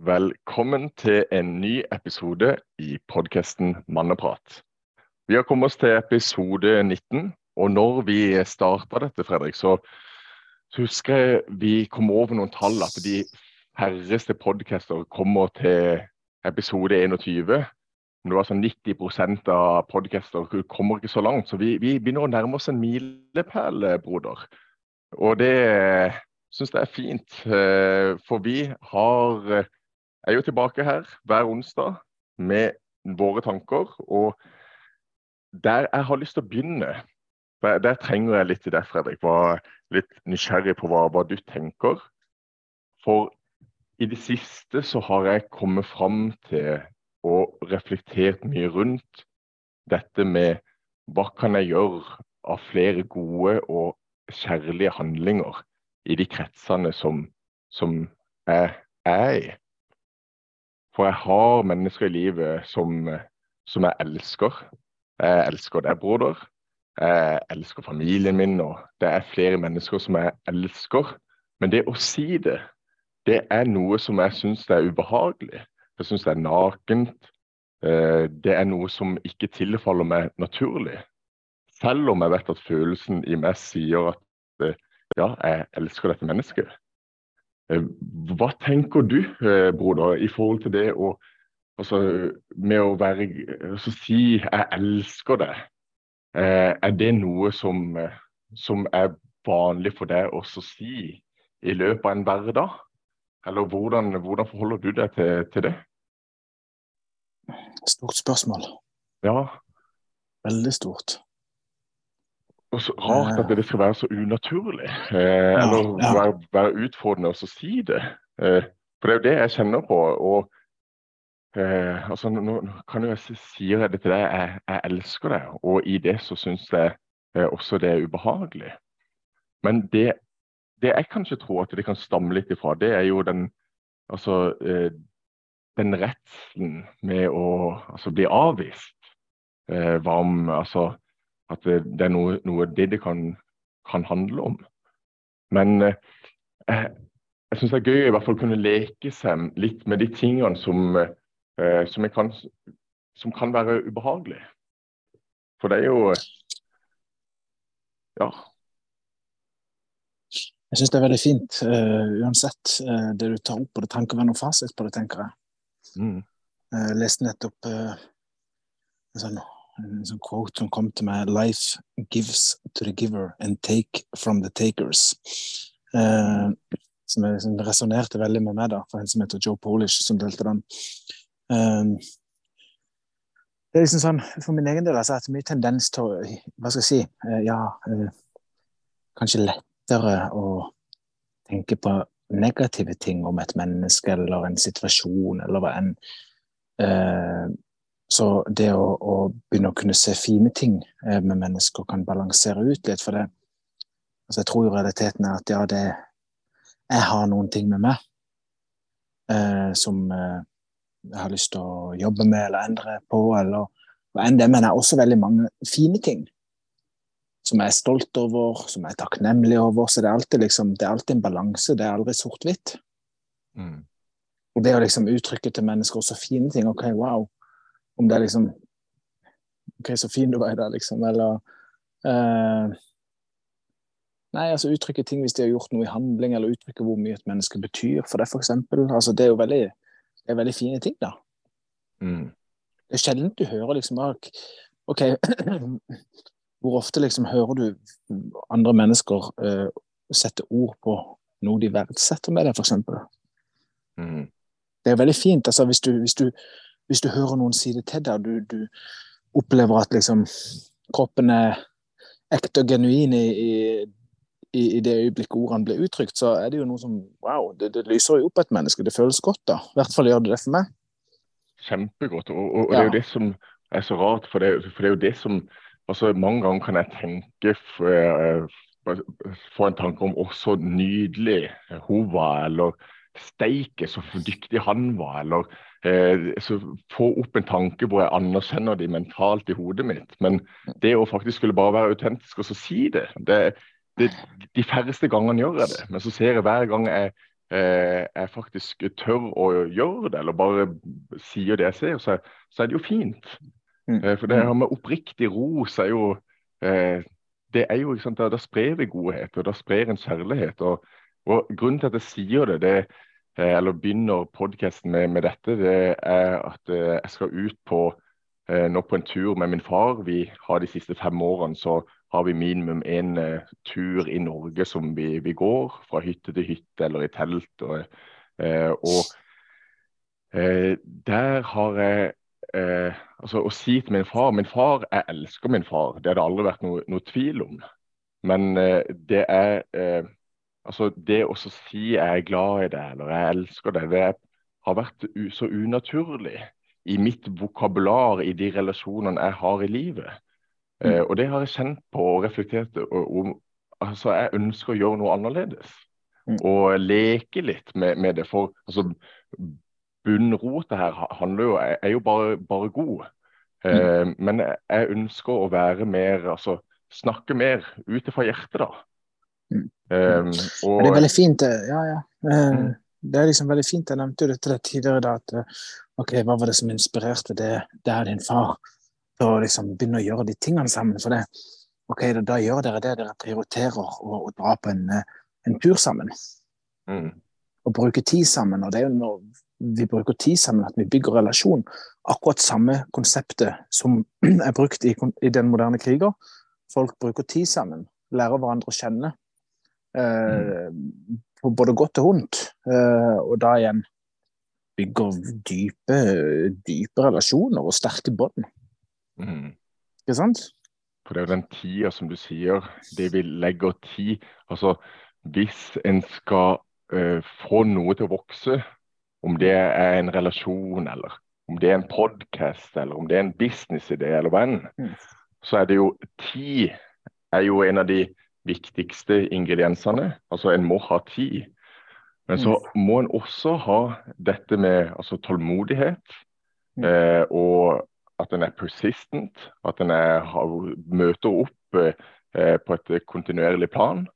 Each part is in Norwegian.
Velkommen til en ny episode i podkasten Manneprat. Vi har kommet oss til episode 19, og når vi starta dette, Fredrik, så, husker jeg vi kom over noen tall at de færreste podcaster kommer til episode 21. Men det var sånn 90% av podcaster kommer ikke så langt, så vi, vi begynner å nærme oss en milepæl, broder. Og det syns jeg er fint, eh, for vi har er jo tilbake her hver onsdag med våre tanker. Og der jeg har lyst til å begynne, der, der trenger jeg litt til deg, Fredrik. Var litt nysgjerrig på hva, hva, du tenker. For i det siste så har jeg kommet fram til og reflektert mye rundt dette med hva kan jeg gjøre av flere gode og kjærlige handlinger i de kretsene som, som jeg er i. For jeg har mennesker i livet som, som jeg elsker. Jeg elsker deg, broder. Jeg elsker familien min, og det er flere mennesker som jeg elsker. Men det å si det, det er noe som jeg syns er ubehagelig. Jeg syns det er nakent. Eh, det er noe som ikke tilfaller meg naturlig. Selv om jeg vet at følelsen i meg sier at eh, ja, jeg elsker dette mennesket. Eh, hva tenker du, eh, broder, i forhold til det å altså, med å være altså, si 'jeg elsker deg'? Eh, er det noe som, som er vanlig for deg å si i løpet av en hverdag? Eller hvordan, hvordan forholder du deg til, til, det? Stort spørsmål. Ja. Veldig stort. Og så Rart at det skal være så unaturlig, eh, eller ja. Være, være, utfordrende å si det. Eh, for det er jo det jeg kjenner på. og eh, altså, Nå kan jo jeg si det til deg, jeg, jeg elsker deg, og i det så syns jeg eh, også det er ubehagelig. Men det, det, jeg kanskje tror at det kan stamme litt ifra, det er jo den altså eh, den redselen med å altså, bli avvist. Eh, hva om altså at det, er noe, noe, det det kan, kan handle om. Men eh, jeg, jeg syns det er gøy i hvert fall å kunne leke seg litt med de tingene som, eh, som, kan, som kan være ubehagelige. For det er jo Ja. Jeg syns det er veldig fint, uh, uansett uh, det du tar opp, og det trenger ikke være noen fasit på det, tenker jeg. Mm. Jeg leste nettopp uh, en sånn en sånn quote som kom til meg 'Life gives to the giver and take from the takers'. Eh, som, liksom som resonnerte veldig med meg, da, for en som heter Joe Polish, som delte den. Eh, det er liksom sånn, For min egen del altså, har jeg hatt mye tendens til å Hva skal jeg si? Eh, ja, eh, kanskje lettere å tenke på negative ting om et menneske eller en situasjon eller hva enn. Så det å, å, begynne å kunne se fine ting eh, med mennesker kan balansere ut litt. For det altså Jeg tror jo realiteten er at ja, det Jeg har noen ting med meg eh, som eh, jeg har lyst til å jobbe med eller endre på, eller hva enn det. Men jeg har også veldig mange fine ting som jeg er stolt over, som jeg er takknemlig over. Så det er alltid, liksom, det er alltid en balanse. Det er aldri sort-hvitt. Mm. Og det å liksom uttrykke til mennesker også fine ting. OK, wow om det er liksom OK, så fin du var i dag, liksom. Eller uh, Nei, altså uttrykke ting hvis de har gjort noe i handling, eller uttrykke hvor mye et menneske betyr for deg, f.eks. Altså, det er jo veldig, det er veldig fine ting, da. Mm. Det er sjelden du hører liksom OK, hvor ofte liksom hører du andre mennesker uh, sette ord på noe de verdsetter med deg, f.eks.? Mm. Det er veldig fint. altså Hvis du, hvis du hvis du hører noen si det til deg, du, du opplever at liksom kroppen er ekte og genuin i, i, i det øyeblikket ordene blir uttrykt, så er det jo noe som Wow, det, det lyser jo opp et menneske. Det føles godt, da. I hvert fall gjør det det for meg. Kjempegodt. Og, og, og ja. det er jo det som er så rart, for det, for det er jo det som altså Mange ganger kan jeg tenke få en tanke om også nydelig hun var, eller steike så dyktig han var, eller eh, få opp en tanke hvor jeg anerkjenner de mentalt i hodet mitt. Men det å faktisk skulle bare være autentisk og så si det, det, det De færreste gangene gjør jeg det. Men så ser jeg hver gang jeg eh, jeg faktisk tør å gjøre det, eller bare sier det jeg ser, så, så er det jo fint. Mm. Eh, for det her med oppriktig ros er jo eh, det er jo, ikke sant, Da, da sprer vi godhet, og da sprer en kjærlighet. og, og Grunnen til at jeg sier det, det eh, eller begynner podkasten med, med, dette, det er at eh, jeg skal ut på nå på en tur med min far. Vi har De siste fem årene så har vi minimum én tur i Norge som vi, vi, går, fra hytte til hytte eller i telt. Og, og der har jeg altså Å si til min far Min far, jeg elsker min far, det har det aldri vært noe, noe tvil om. Men det er altså Det å si jeg er glad i deg eller jeg elsker deg, det har vært så unaturlig i mitt vokabular i de relasjonene jeg har i livet. Mm. Eh, og det har jeg kjent på og reflektert om. Altså, jeg ønsker å gjøre noe annerledes. Mm. Og leke litt med, med det. For altså, bunnrotet her handler jo, er jo bare, bare god. Eh, mm. men jeg ønsker å være mer altså snakke mer ut ifra hjertet, da. Um, og, det er veldig fint, ja, ja. Mm. det er liksom veldig fint. Jeg nevnte jo dette tidligere, da, at ok, hva var det som inspirerte det, det er din far? til å liksom begynne å gjøre de tingene sammen. For det, ok, da, da gjør dere det dere prioriterer, å, å dra på en, eh, en tur sammen. Mm. Og bruke tid sammen. Og det er jo når vi bruker tid sammen at vi bygger relasjon. Akkurat samme konseptet som er brukt i, i Den moderne kriger. Folk bruker tid sammen, lærer hverandre å kjenne. Eh, mm. på både godt og vondt. Eh, og da igjen bygger dype, dype relasjoner og sterke bånd. Mm. Ikke sant? For det er jo den tida, som du sier, det vi legger tid Altså, hvis en skal uh, få noe til å vokse, om det er en relasjon, eller om det er en podkast, eller om det er en businessidé, eller hva enn, mm. så er det jo tid er jo en av de viktigste ingrediensene. Altså, en må ha tid. Men så mm. må en også ha dette med altså, tålmodighet. Mm. Eh, og at den er persistent, at den er, møter opp eh, på et kontinuerlig plan.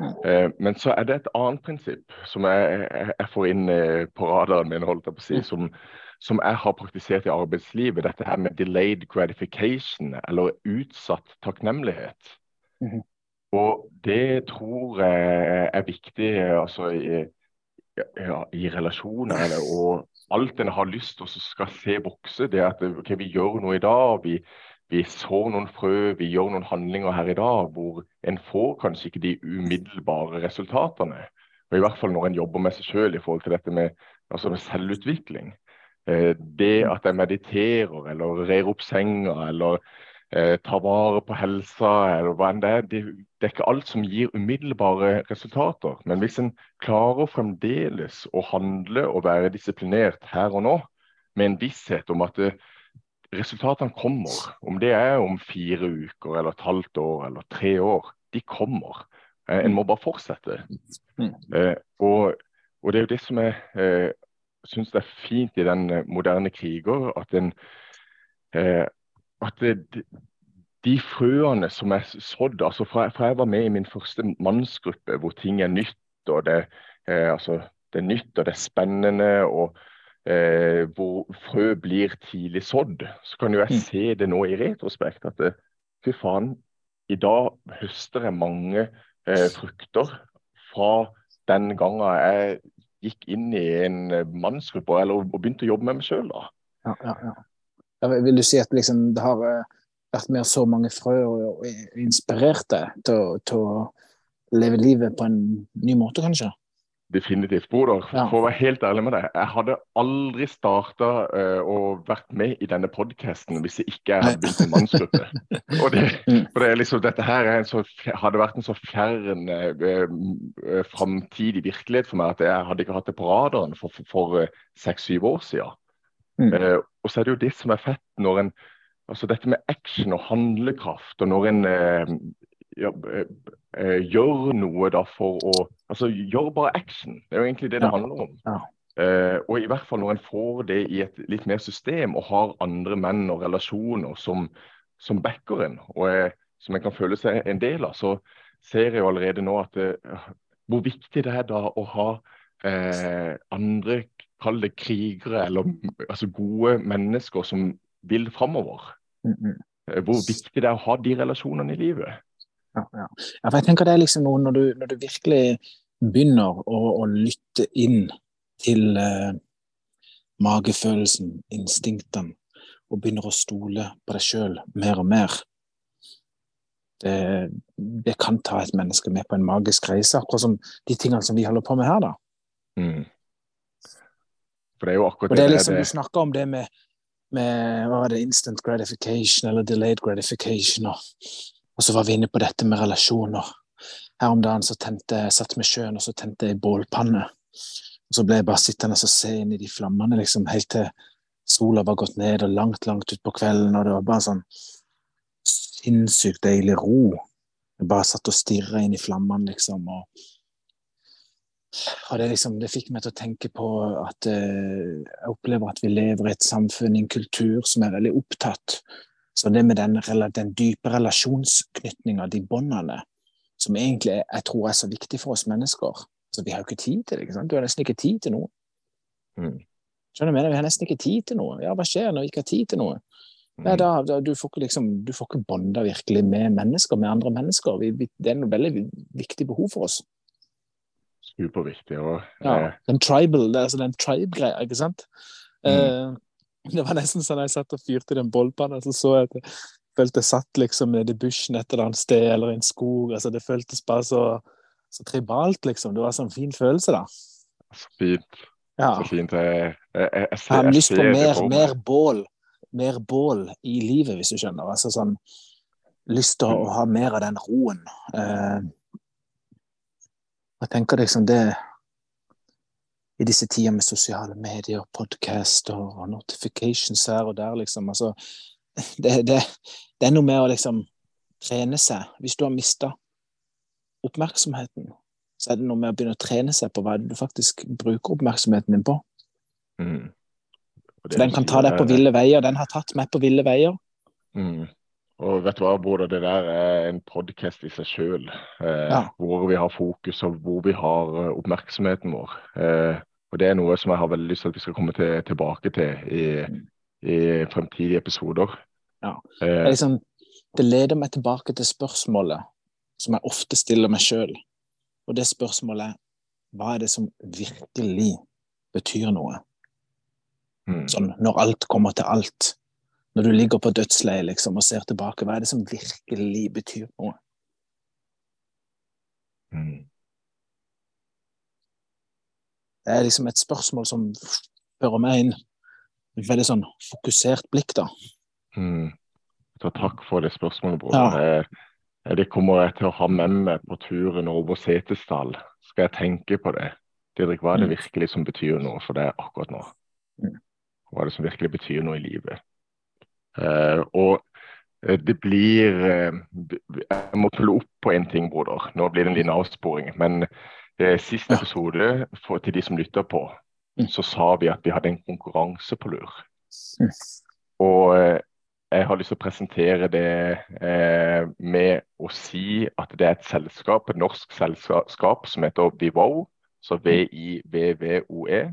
Eh, men så er det et annet prinsipp som jeg, jeg får inn eh, på radaren min, holdt jeg på å si, som, som, jeg har praktisert i arbeidslivet. Dette her med delayed gratification, eller utsatt takknemlighet. Og det tror jeg er viktig altså, i, ja, i relasjoner. Og alt en har lyst til å skal se vokse. Det at okay, vi gjør noe i dag. Vi, vi sår noen frø, vi gjør noen handlinger her i dag hvor en får kanskje ikke de umiddelbare resultatene. Og I hvert fall når en jobber med seg sjøl i forhold til dette med, altså med selvutvikling. Eh, det at jeg mediterer eller rer opp senga eller eh, tar vare på helsa, eller hva enn det er. Det, det, er ikke alt som gir umiddelbare resultater. Men hvis en klarer fremdeles å handle og være disiplinert her og nå, med en visshet om at det, eh, resultatene kommer, om det er om fire uker eller et halvt år eller tre år, de kommer. Eh, en må bare fortsette. Mm. Eh, og, og, det er jo det som jeg eh, syns er fint i den moderne kriger, at en eh, at det, de frøene som er sådd altså fra, fra, jeg var med i min første mannsgruppe, hvor ting er nytt og det, eh, altså, det er nytt og det er spennende, og eh, hvor frø blir tidlig sådd, så kan jo jeg mm. se det nå i retrospekt at det, fy faen, i dag høster jeg mange eh, frukter fra den gangen jeg gikk inn i en mannsgruppe eller, og begynte å jobbe med meg sjøl. Ja, ja, ja. Vil du si at liksom, det har eh, vært med så mange frø og, og inspirert deg til, til, å leve livet på en ny måte, kanskje? Definitivt, Broder. Ja. For å være helt ærlig med deg, jeg hadde aldri starta uh, eh, og vært med i denne podkasten hvis jeg ikke hadde begynt en mannsgruppe. og det, mm. for det liksom, dette her så, hadde vært en så fjern uh, framtidig virkelighet for meg at jeg hadde ikke hatt det på radaren for seks-syv år siden. Mm. Uh, og så er det jo det som er fett når en altså Dette med action og handlekraft, og når en uh, ja, uh, gjør noe da for å altså Gjør bare action. Det er jo egentlig det det handler om. Ja. og i hvert fall når en får det i et litt mer system og har andre menn og relasjoner som, som backer en, og som en kan føle seg en del av, så ser jeg jo allerede nå at det, hvor viktig det er da å ha eh, andre, kall det krigere, eller altså gode mennesker som vil framover. Mm -hmm. Hvor viktig det er å ha de relasjonene i livet. Ja, ja. ja for jeg tenker det er liksom noe når du, når du virkelig begynner å, å lytte inn til eh, magefølelsen, instinktene, og begynner å stole på deg sjøl mer og mer. Det, det, kan ta et menneske med på en magisk reise, akkurat som de tingene som vi holder på med her. da. Mm. For det er jo akkurat og det. Er liksom, det... Du snakker om det med, med hva var det, instant gratification eller delayed gratification. Og, og så var vi inne på dette med relasjoner. Her om dagen så tente jeg satt med sjøen og så tente jeg bålpanne. Og så ble jeg bare sittende og se inn i de flammene liksom, helt til sola var gått ned og langt, langt utpå kvelden, og det var bare sånn sinnssykt deilig ro. Jeg bare satt og stirra inn i flammene, liksom. og og det, liksom, det, fikk meg til å tenke på at eh, jeg opplever at vi lever i et samfunn, i en kultur, som er veldig opptatt. Så det med den, den dype relasjonsknytninga, de båndene, som egentlig jeg tror er så viktig for oss mennesker. Så vi har jo ikke tid til det. ikke sant? Du har nesten ikke tid til noe. Mm. Skjønner du, mener, Vi har nesten ikke tid til noe. Ja, hva skjer når vi ikke har tid til noe? Mm. da, da, du får ikke liksom, du får ikke bonda virkelig med mennesker, med andre mennesker. Vi, vi, det er noe veldig viktig behov for oss. Superviktig. Og, ja, eh, den tribal, det altså den tribe-greia, ikke sant. Mm. Eh, det var nesten sånn jeg satt og fyrte i den bollbanen så så jeg at jeg følte jeg satt liksom nede i bushen et eller annet sted, eller i en skog. altså Det føltes bare så, så tribalt, liksom. Det var en sånn fin følelse, da. Så fint. Ja. Så fint. Jeg, jeg, jeg, ser, jeg har lyst på mer, mer, bål. Mer bål i livet, hvis du skjønner. Altså sånn Lyst til å ha mer av den roen. Eh, jeg tenker liksom det i disse tider med sosiale medier, podcaster og notifications her og der, liksom. Altså, det, det, det er noe med å liksom trene seg. Hvis du har mista oppmerksomheten, så er det noe med å begynne å trene seg på hva du faktisk bruker oppmerksomheten din på. Mm. For den kan ta deg på ville veier. Den har tatt meg på ville veier. Mm. Og vet du hva, Broder, det der er en podkast i seg sjøl, eh, ja. hvor vi har fokus og hvor vi har eh, oppmerksomheten vår. Eh, og Det er noe som jeg har veldig lyst til at vi skal komme til, tilbake til i, i fremtidige episoder. Ja. Eh, liksom, det leder meg tilbake til spørsmålet som jeg ofte stiller meg sjøl. Og det spørsmålet er hva er det som virkelig betyr noe? Mm. Sånn når alt kommer til alt. Når du ligger på dødsleiet liksom, og ser tilbake, hva er det som virkelig betyr noe? Mm. Det er liksom et spørsmål som fører meg inn et veldig sånn fokusert blikk, da. Mm. Takk for det spørsmålet, Bror. Ja. Det kommer jeg til å ha med meg på turen over Setesdal. Skal jeg tenke på det? Didrik, hva er det mm. virkelig som betyr noe for deg akkurat nå? Mm. Hva er det som virkelig betyr noe i livet? Uh, og eh, det blir uh, Jeg må følge opp på én ting, broder. Nå blir det en liten avsporing. Men siste episode, for, til de som lytter på, mm. så sa vi at vi hadde en konkurranse på lur. Og jeg har lyst til å presentere det eh, med å si at det er et selskap, et norsk selskap som heter Vivow. Så vivvoe.no.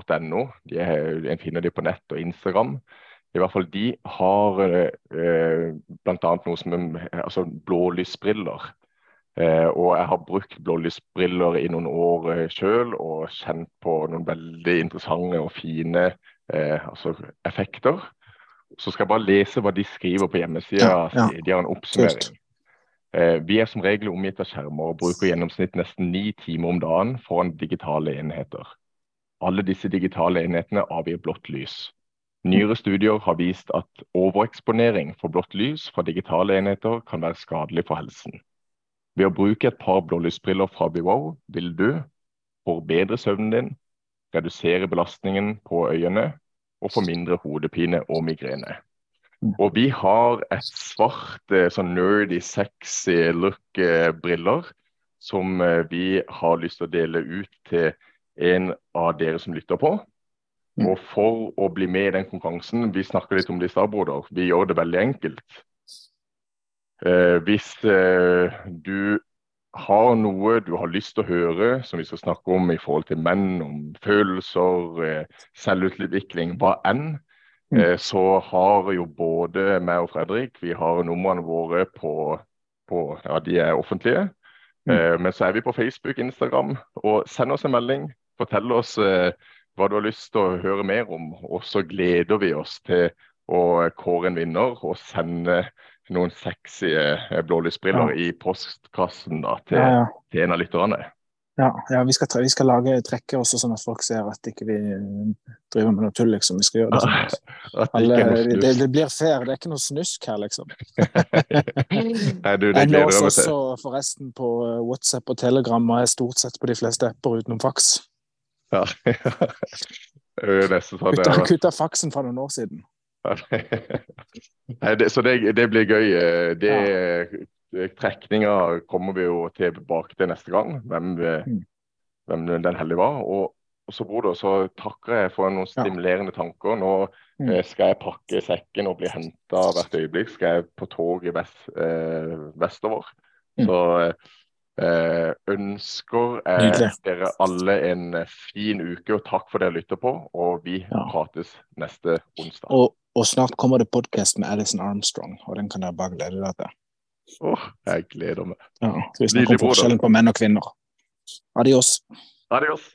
En finner de på nett og Instagram. I hvert fall de har eh, bl.a. noe som altså blålysbriller. Eh, og jeg har brukt blålysbriller i noen år eh, sjøl og kjent på noen veldig interessante og fine eh, altså effekter. Så skal jeg bare lese hva de skriver på hjemmesida. Ja, ja. De har en oppsummering. Eh, vi er som regel omgitt av skjermer og bruker gjennomsnitt nesten ni timer om dagen foran digitale enheter. Alle disse digitale enhetene avgir blått lys. Nyere studier har vist at overeksponering for blått lys fra digitale enheter kan være skadelig for helsen. Ved å bruke et par blålysbriller fra Biwow vil du forbedre søvnen din, redusere belastningen på øyene og få mindre hodepine og migrene. Og vi har et svart, eh, sånn nerdy, sexy look-briller som eh, vi har lyst til å dele ut til en av dere som lytter på. Mm. Og for å bli med i den konkurransen, vi snakker litt om det i stad, vi gjør det veldig enkelt. Eh, hvis eh, du har noe du har lyst til å høre som vi skal snakke om i forhold til menn, om følelser, eh, selvutvikling, hva enn, mm. eh, så har jo både meg og Fredrik vi har numrene våre på, på Ja, de er offentlige. Mm. Eh, men så er vi på Facebook, Instagram. Og send oss en melding. Fortell oss eh, hva du har lyst til å høre mer om. Og så gleder vi oss til å kåre en vinner og sende noen sexy eh, blålysbriller ja. i postkassen da, til, ja, ja. til, en av lytterne. Ja, vi skal, vi, skal, lage trekker også, sånn at folk ser at ikke vi driver med noe tull. liksom. Vi skal gjøre det sånn. Alle, det, det, blir fair, det er ikke noe snusk her, liksom. Nei, du, det gleder jeg meg til. Forresten på eh, WhatsApp og Telegram og er stort sett på de fleste apper utenom faks. Ja. Kutta, kutta faksen fra noen år siden. Nei, det, så det, det, blir gøy. Det, ja. Trekninga kommer vi jo tilbake til neste gang, hvem, mm. hvem den heldige var. Og, og så Bodo, så takker jeg for noen stimulerende tanker. Nå mm. eh, skal jeg pakke sekken og bli henta hvert øyeblikk. Skal jeg på tog i vest, eh, vestover. Mm. Så eh, ønsker jeg dere alle en fin uke, og takk for dere lytter på. Og vi ja. prates neste onsdag. Og og snart kommer det podkast med Alison Armstrong, og den kan dere bare glede dere til. Åh, jeg gleder meg. Ja, så vi snakker om forskjellen på menn og kvinner. Adios. Adios.